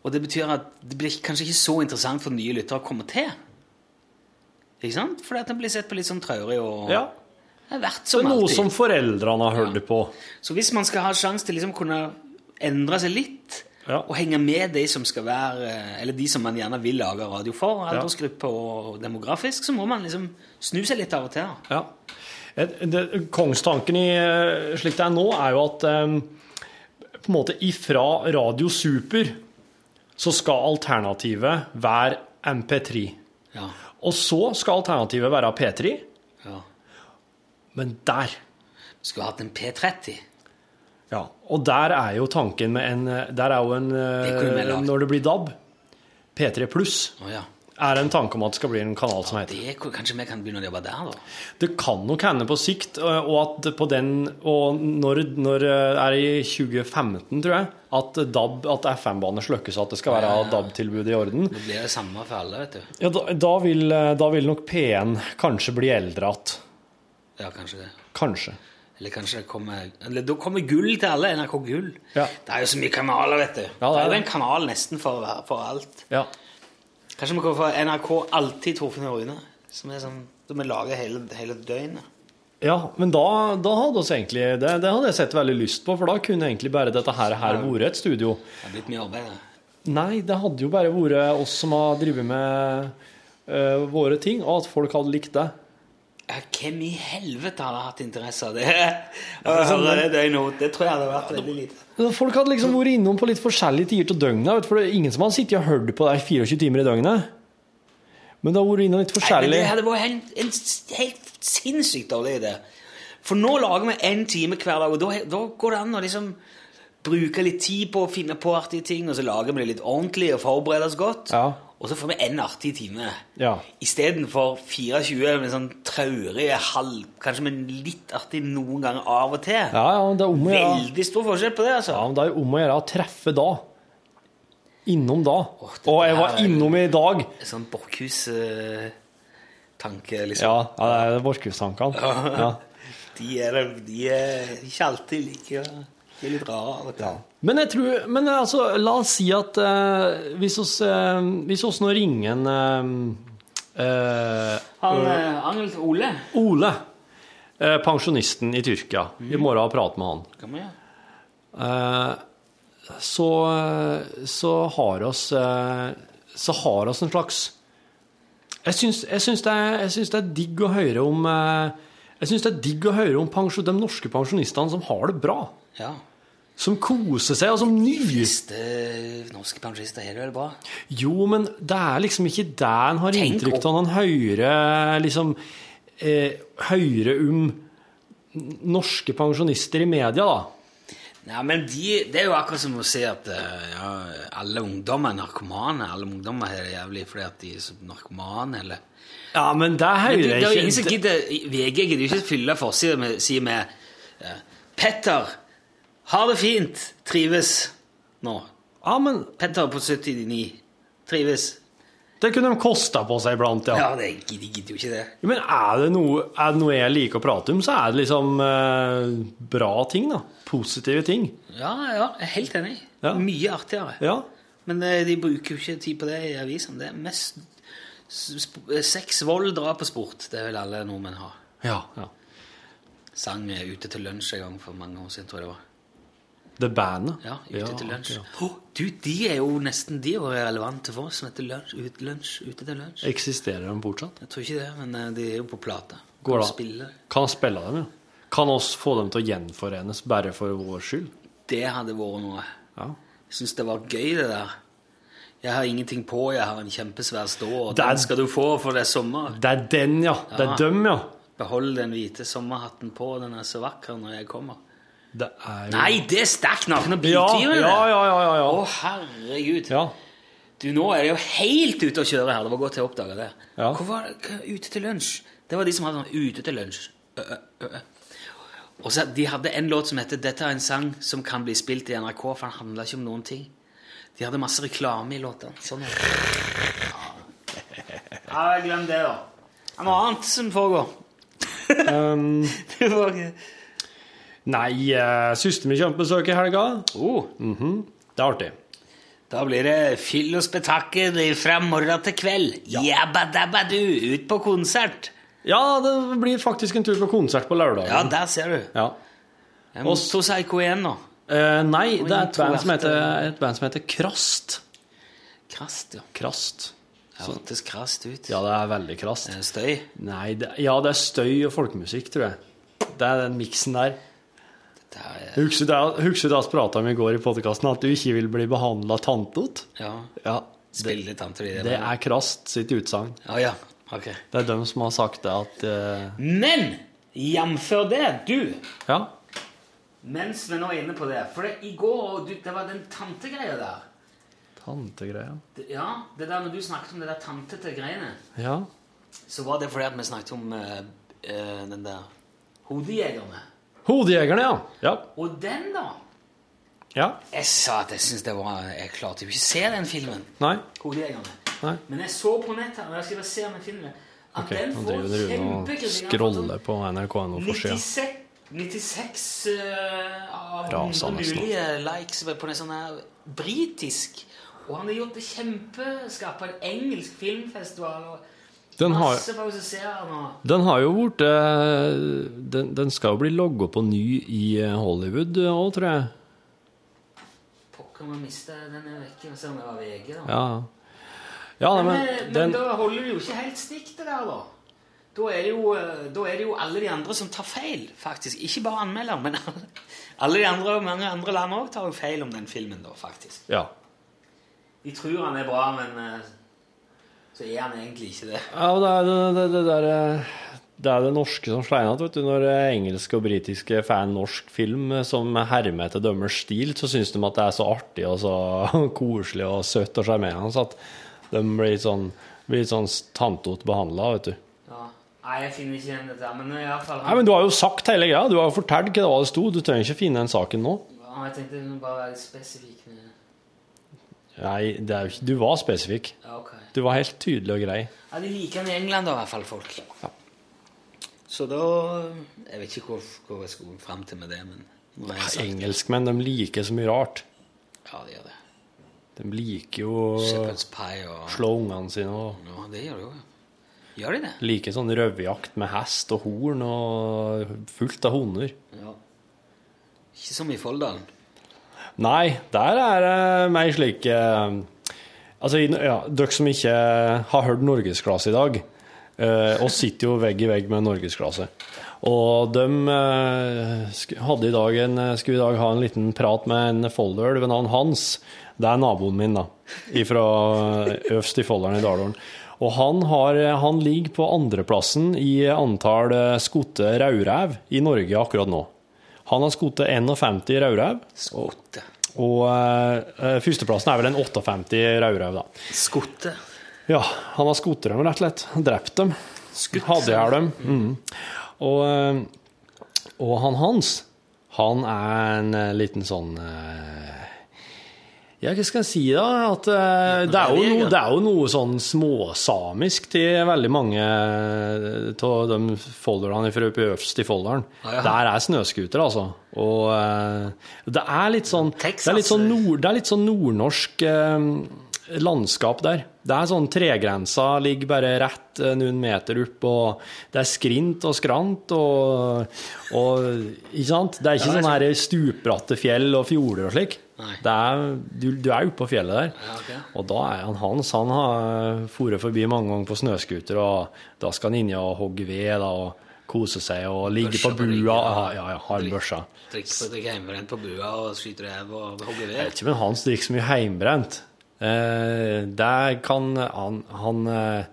Og det betyr at det blir kanskje ikke så interessant for nye lyttere å komme til. Ikke sant? Fordi at den blir sett på litt sånn traurig og ja. Det er verdt Det er noe alltid. som foreldrene har hørt det på. Så hvis man skal ha sjanse til liksom kunne endre seg litt, Ja. og henge med de som skal være Eller de som man gjerne vil lage radio for, Ja. aldersgruppe og demografisk, så må man liksom snu seg litt av og til. Ja. Det, kongstanken i eh, slik det er nå, er jo at eh, på en måte ifra Radio Super så skal alternativet være MP3. Ja. Og så skal alternativet være P3, ja. men der Skulle hatt en P30. Ja, og der er jo tanken med en Der er jo en Det eh. Når det blir DAB, P3 pluss, Oh, ja. Er det en tanke om at det skal bli en kanal som heter Det, kanskje vi kan begynne å jobbe der, da? Det kan nok hende på sikt, og og at på den Og når, når det er i 2015, tror jeg, at DAB, at FM-bane slukkes, at det skal være DAB-tilbud i orden, Det blir det samme for alle, vet du. ja, da, da, vil, da vil nok P1 kanskje bli eldre igjen. Ja, kanskje det. Kanskje. Eller kanskje det kommer Eller da kommer gull til alle. NRK Gull. Ja. Det er jo så mye kanaler, vet du. Ja, det, det er er jo en kanal nesten for, for alt. Ja. Kanskje vi kan få NRK alltid Torfinn og Rune, som er sånn som vi lager hele, hele døgnet. Ja, men da, da hadde oss egentlig det, det hadde jeg sett veldig lyst på, for da kunne egentlig bare dette her, her vært et studio. Det har blitt mye arbeid. det. Nei, det hadde jo bare vært oss som har drevet med uh, våre ting, og at folk hadde likt det. Ja, Hvem i helvete hadde hatt interesse av det? Det ut. Det tror jeg hadde vært veldig lite. Folk hadde liksom vært innom på litt forskjellige tider av døgnet, for det er ingen som hadde sittet og hørt på deg 24 timer i døgnet. Men det har vært innom litt Nei, men det hadde vært en, en helt sinnssykt dårlig idé. For nå lager vi én time hver dag, og da, da går det an å liksom bruke litt tid på å finne på artige ting, og så lager vi det litt ordentlig og forbereder oss godt. Ja. Og så får vi én artig time. Ja. Istedenfor 24 med sånn traurig halv... Kanskje med litt artig noen ganger av og til. Ja, ja, det er om å gjøre. Veldig stor forskjell på det, altså. Ja, men det er jo om å gjøre å treffe da. Innom da. Oh, Og jeg var innom i dag. Sånn Borchhus-tanke, liksom. Ja, ja det er Borchhus-tankene. Ja. De, de er ikke alltid like De er litt rare. av og til. Men jeg tror Men altså, la oss si at eh, hvis oss, eh, hvis oss nå ringer en eh, eh, Han eh, Ole Ole, eh, pensjonisten i Tyrkia, i morgen og prater med han, Kan vi gjøre? eh, så, så har oss eh, Så har oss en slags Jeg syns, jeg syns, det, er, jeg syns det er digg å høre om eh, Jeg syns det er digg å høre om pensjon, de norske pensjonistene som har det bra. Ja. Som koser seg, og som nyter norske pensjonister har det vel bra? Jo, men det er liksom ikke det en har inntrykk av når en hører liksom eh, hører om norske pensjonister i media, da. Nei, men de, Det er jo akkurat som å si at eh, ja, alle ungdommer er narkomane. Alle ungdommer har det jævlig fordi at de er så narkomane, eller Ja, men det hører er jeg ikke. VG gidder jo ikke fylle forsida med, si med eh, Petter, har det fint, trives nå. Ja, men Petter på 79, trives. det kunne de kosta på seg iblant, ja. Ja, det gidder, jo ikke det. Men er det, noe, er det noe jeg liker å prate om, så er det liksom eh, bra ting, da. Positive ting. Ja, ja, jeg er helt enig. Ja. Mye artigere. Ja. Men eh, de bruker jo ikke tid på det i avisene. Det er mest eh, sex, vold, drap og sport. Det vil alle nordmenn ha. Ja. ja. Sang eh, ute til lunsj en gang for mange år siden, tror jeg det var. Det bandet. Ja, ute til lunsj. ja. Å, du, de er jo nesten de er relevante for oss som heter lunsj, ut, lunsj, ute til lunsj. Eksisterer de fortsatt? Jeg tror ikke det, men eh, de er jo på plate. Går Kan det? spille. Kan spille dem, ja. Kan oss få dem til å gjenforenes bare for vår skyld? Det hadde vært noe. Ja. Jeg syns det var gøy, det der. Jeg har ingenting på, jeg har en kjempesvær stå, og er- den skal du få, for det er sommer. Det er den, ja. Det er Ja. dem, ja. Behold den hvite sommerhatten på, den er så vakker når jeg kommer. Det er jo Nei, det er sterkt naken og Ja, biltyven! ja, ja, ja, ja, Å, herregud. ja. Du, nå er det jo helt ute å kjøre her. Det var godt jeg oppdaga det. Ja. Hvor var det ute til lunsj? Det var de som hadde sånn ute til lunsj. Ø, ø, ø, ø. Og så De hadde en låt som heter 'Dette er en sang som kan bli spilt i NRK', for den handla ikke om noen ting. De hadde masse reklame i låtene. Sånn. Ja, jeg glem det, da. Det er noe annet som foregår. Um, Det var ikke- nei, uh, søsteren min kommer på besøk i helga. oh, Det er artig. da blir det fyll og spetakkel fra morgen til kveld. Jabba dabba du, ut på konsert. Ja, det blir faktisk en tur på konsert på lørdag. Ja, der ser du. Ja. Må to Psycho igjen nå. Uh, nei, det er et band, som heter, et band som heter Krast. Krast, ja. Krast. Det hørtes krast ut. Ja, det er veldig krast. Eh, Støy. Nei, det, ja, det er støy og folkemusikk, tror jeg. Det er den miksen der. Det er, Husker du hva vi prata om i går i podkasten, at du ikke vil bli behandla tantot? ja. Ja. Spille tanter i Det er Krast sitt utsagn. Ja, ja. Okay. Det er dem som har sagt det at uh... Men jf. det, du, Ja. mens vi nå er inne på det For det, i går, du, det var den tantegreia der. Tantegreia. Det, ja, det der når du snakket om det der tantete greiene, Ja. så var det fordi at vi snakket om uh, uh, den der hodejegerne. Hodejegerne, ja. Ja. Og den, da ja. Jeg sa at jeg syns det var Jeg klarte jo ikke å se den filmen. Nei. Hodejegerne. Nei. Men jeg så på nett her, og jeg skal bare se om jeg finner det. At Ok, den får driver Rune og kjempekritikk. scroller på nrk.no for sida. 96 uh, av 100 mulige likes på en sånn her britisk. Og han har gjort det kjempeskarpt på en engelsk filmfestival. og Den har, den. har jo blitt eh, den, den skal jo bli logga på ny i eh, Hollywood òg, tror jeg. Pokker, man mista den er vekke. Se om det var VG, da. Ja. ja Men, men men den da holder det jo ikke helt stikk, det der, da. Da er, jo, eh, da er det jo alle de andre som tar feil, faktisk. Ikke bare anmelderen, men alle, alle de andre, mange andre land òg tar jo feil om den filmen, da, faktisk. Ja. De tror han er bra, men eh, så er han egentlig ikke det. Ja, og det er det, det, det der eh, Det er det norske som slår igjen, vet. Når eh, engelske og britiske fan norsk film eh, som hermer etter dømmers stil, så syns de at det er så artig og så koselig og søtt og sjarmerende så at de blir sånn, blir sånn tantete behandla, vet du. Nei, jeg finner ikke igjen dette, men fall Nei, men du har jo sagt hele greia. Du har jo fortalt hva det var sto. Du trenger ikke finne den saken nå. Ja, Jeg tenkte bare være spesifikk. med- Nei, det ikke, du var spesifikk. Ja, ok. Du var helt tydelig og grei. Ja, De liker den i England, da, i hvert fall, folk. Så da Jeg vet ikke hvor, hvor jeg skulle fram til med det, men det. Engelskmenn de liker så mye rart. Ja, de gjør det. De liker jo å slå ungene sine og Ja, det gjør de jo. Gjør de det? liker sånn røverjakt med hest og horn og fullt av hunder. Ja. Ikke som i Folldalen. Nei, der er det mer slik eh, Altså, ja, dere som ikke har hørt norgesklasse i dag, og oss sitter jo vegg i vegg med norgesklasse. Og de eh, hadde i dag en, eh, skulle i dag ha en liten prat med en folder ved navn Hans. Det er naboen min, da. Fra øverst i folderen i Dalålen. Og han, har, han ligger på andreplassen i antall eh, skutte raurev i Norge akkurat nå. Han har skutt 51 rødrev. Skotte. Og uh, førsteplassen er vel en 58 rødrev, da. Skutte. Ja, han har skutt dem, rett og slett. Drept dem. Skutt. Hadde jeg dem. Mm. Og, eh, og han Hans, han er en liten sånn eh, Ja, hva skal jeg si, da? At uh, det, er jo noe, det er jo noe sånn småsamisk til veldig mange av de folderne fra øverst i Folldalen. Ah, ja. Der er snøscooter, altså. Og uh, det er litt sånn Texas. Det er litt sånn, nord, det er litt sånn nordnorsk uh, landskap der. Det er sånn tregrensa ligger bare rett eh, noen meter opp, og det er skrint og skrant og, og Ikke sant? Det er ikke sånn her stupbratte fjell og fjorder og slik. Det er, du, du er oppå på fjellet der. Ja, okay. Og da er han Hans han har foret forbi mange ganger på snøscooter, og da skal han inn og hogge ved da, og kose seg og ligge Børsa på på bua. ja. Ja, ja, ja, har en børsa. Drikke på hjemmebrent på bua og skyte rev og hogge Jeg vet ikke men Hans drikker så mye heimbrent. Eh, der kan han, han eh,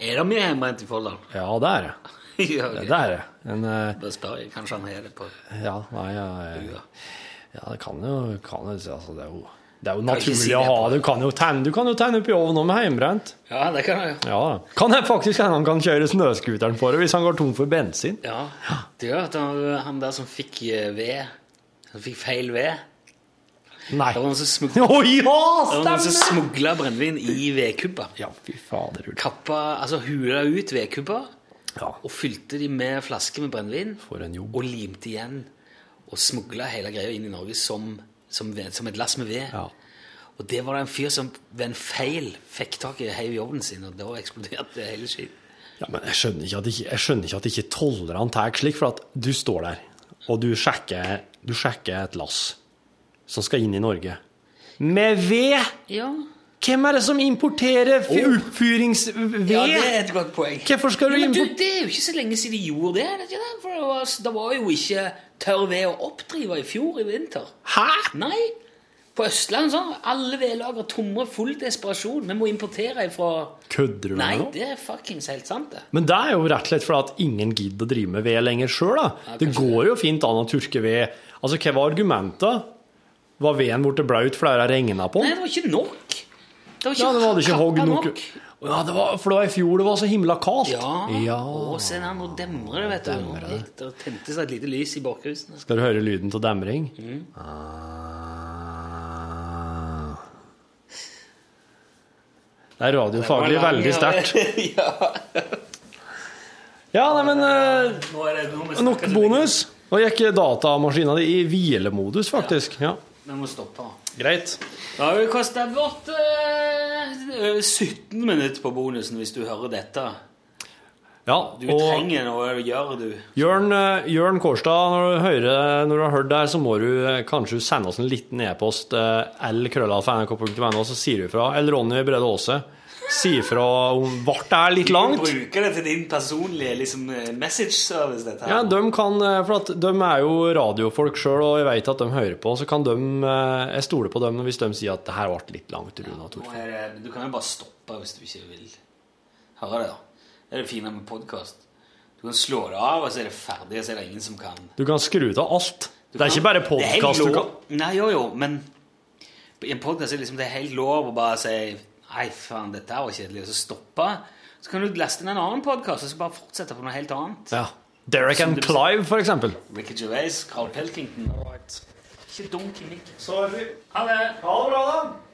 Er det mye hjemmebrent i Folldal? Ja, det er det. ja, Det er det. Men eh, Bare spør jeg. Kanskje han har det på ja, nei, ja, ja, ja, det kan jo, kan jo altså, det er jo det er jo naturlig si å ha det. Du kan jo tenne, du kan jo tenne opp i ovnen med hjemmebrent. Ja, det kan jeg. Ja, Kan jeg faktisk hende han kan kjøre snøscooteren for det hvis han går tom for bensin? Ja. Det gjør at han, han der som fikk eh, ved som fikk feil ved. Nei. Det var noen som smugla, oh, ja, brennevin i vedkubber. Ja, fy fader. Kappa, altså hula ut vedkubber Ja, og fylte de med flasker med brennevin. Og limte igjen. Og smugla hele greia inn i Norge som, som, som et lass med ved. Ja. Og det var det en fyr som ved en feil fikk tak i heiv i ovnen sin, og da eksploderte hele skiten. Ja, men jeg skjønner ikke at ikke, jeg skjønner ikke at ikke tollerne tar slik, for at du står der, og du sjekker, du sjekker et lass som skal inn i Norge. Med ved! Ja. Hvem er det som importerer f- oppfyringsved? ja, det er et godt poeng. Hvorfor skal du Men du, det er jo ikke så lenge siden de gjorde det. det ikke det? For det var, det var jo ikke tørr ved å oppdrive i fjor i vinter. Hæ? Nei. På Østlandet sånn, alle vedlager tomme, full desperasjon. Vi må importere ifra Kødder du Nei, med nå? det er fuckings helt sant, det. Men det er jo rett og slett fordi at ingen gidder å drive med ved lenger sjøl. Ja, det går jo fint an å turke ved. Altså, Hva var argumentet? Var veden blitt blaut fordi det regna på Nei, det var ikke nok. Det var ikke Ja, det var ikke hogg nok. nok. Ja, det var, for det var i fjor det var så himla kaldt. Ja. Ja. Å, se der, nå demrer det, vet du. Nå Det tente seg et lite lys i bakhuset. Skal du høre lyden av demring? Mm. Ah. Det er radiofaglig veldig sterkt. ja. Ja, nei, men eh, det nok bonus. Nå gikk datamaskina di i hvilemodus, faktisk. Ja, Vi må stoppe. Greit. Da har vi kosta vårt eh, 17 minutter på bonusen hvis du hører dette. Ja, Du og trenger noe å gjøre, du. Jørn, eh, Jørn Kårstad, når du, hører, når du har hørt det så må du eh, kanskje sende oss en liten e-post, eh, lkrøllalfa.nrk.no, så sier du fra. Eller Ronny Brede Aase. Si fra om ble det er litt langt. Du bruker det til din personlige liksom, eh, message service, dette her. Ja, de kan, eh, for at de er jo radiofolk sjøl, og jeg vet at de hører på. Så kan de eh, Jeg stoler på dem hvis de sier at det her ble litt langt. Runa Torfinn. du kan jo bare stoppe hvis du ikke vil høre det. da. Det er det fine med podkast. Du kan slå det av, og så er det ferdig, og så er det ingen som kan Du kan skru av alt. Du Det er kan- ikke bare podkast du kan Nei, jo, jo, men i en podkast er det liksom, det er helt lov å bare si Nei, faen, dette var kjedelig, og så stoppa. Så kan du laste inn en annen podkast og så bare fortsette på noe helt annet. Ja. Derek and Clive, for eksempel. Ricky Gervais, Carl Pelkington. Ikke dunk i mikken. Sorry. Ha det! Ha det bra, da.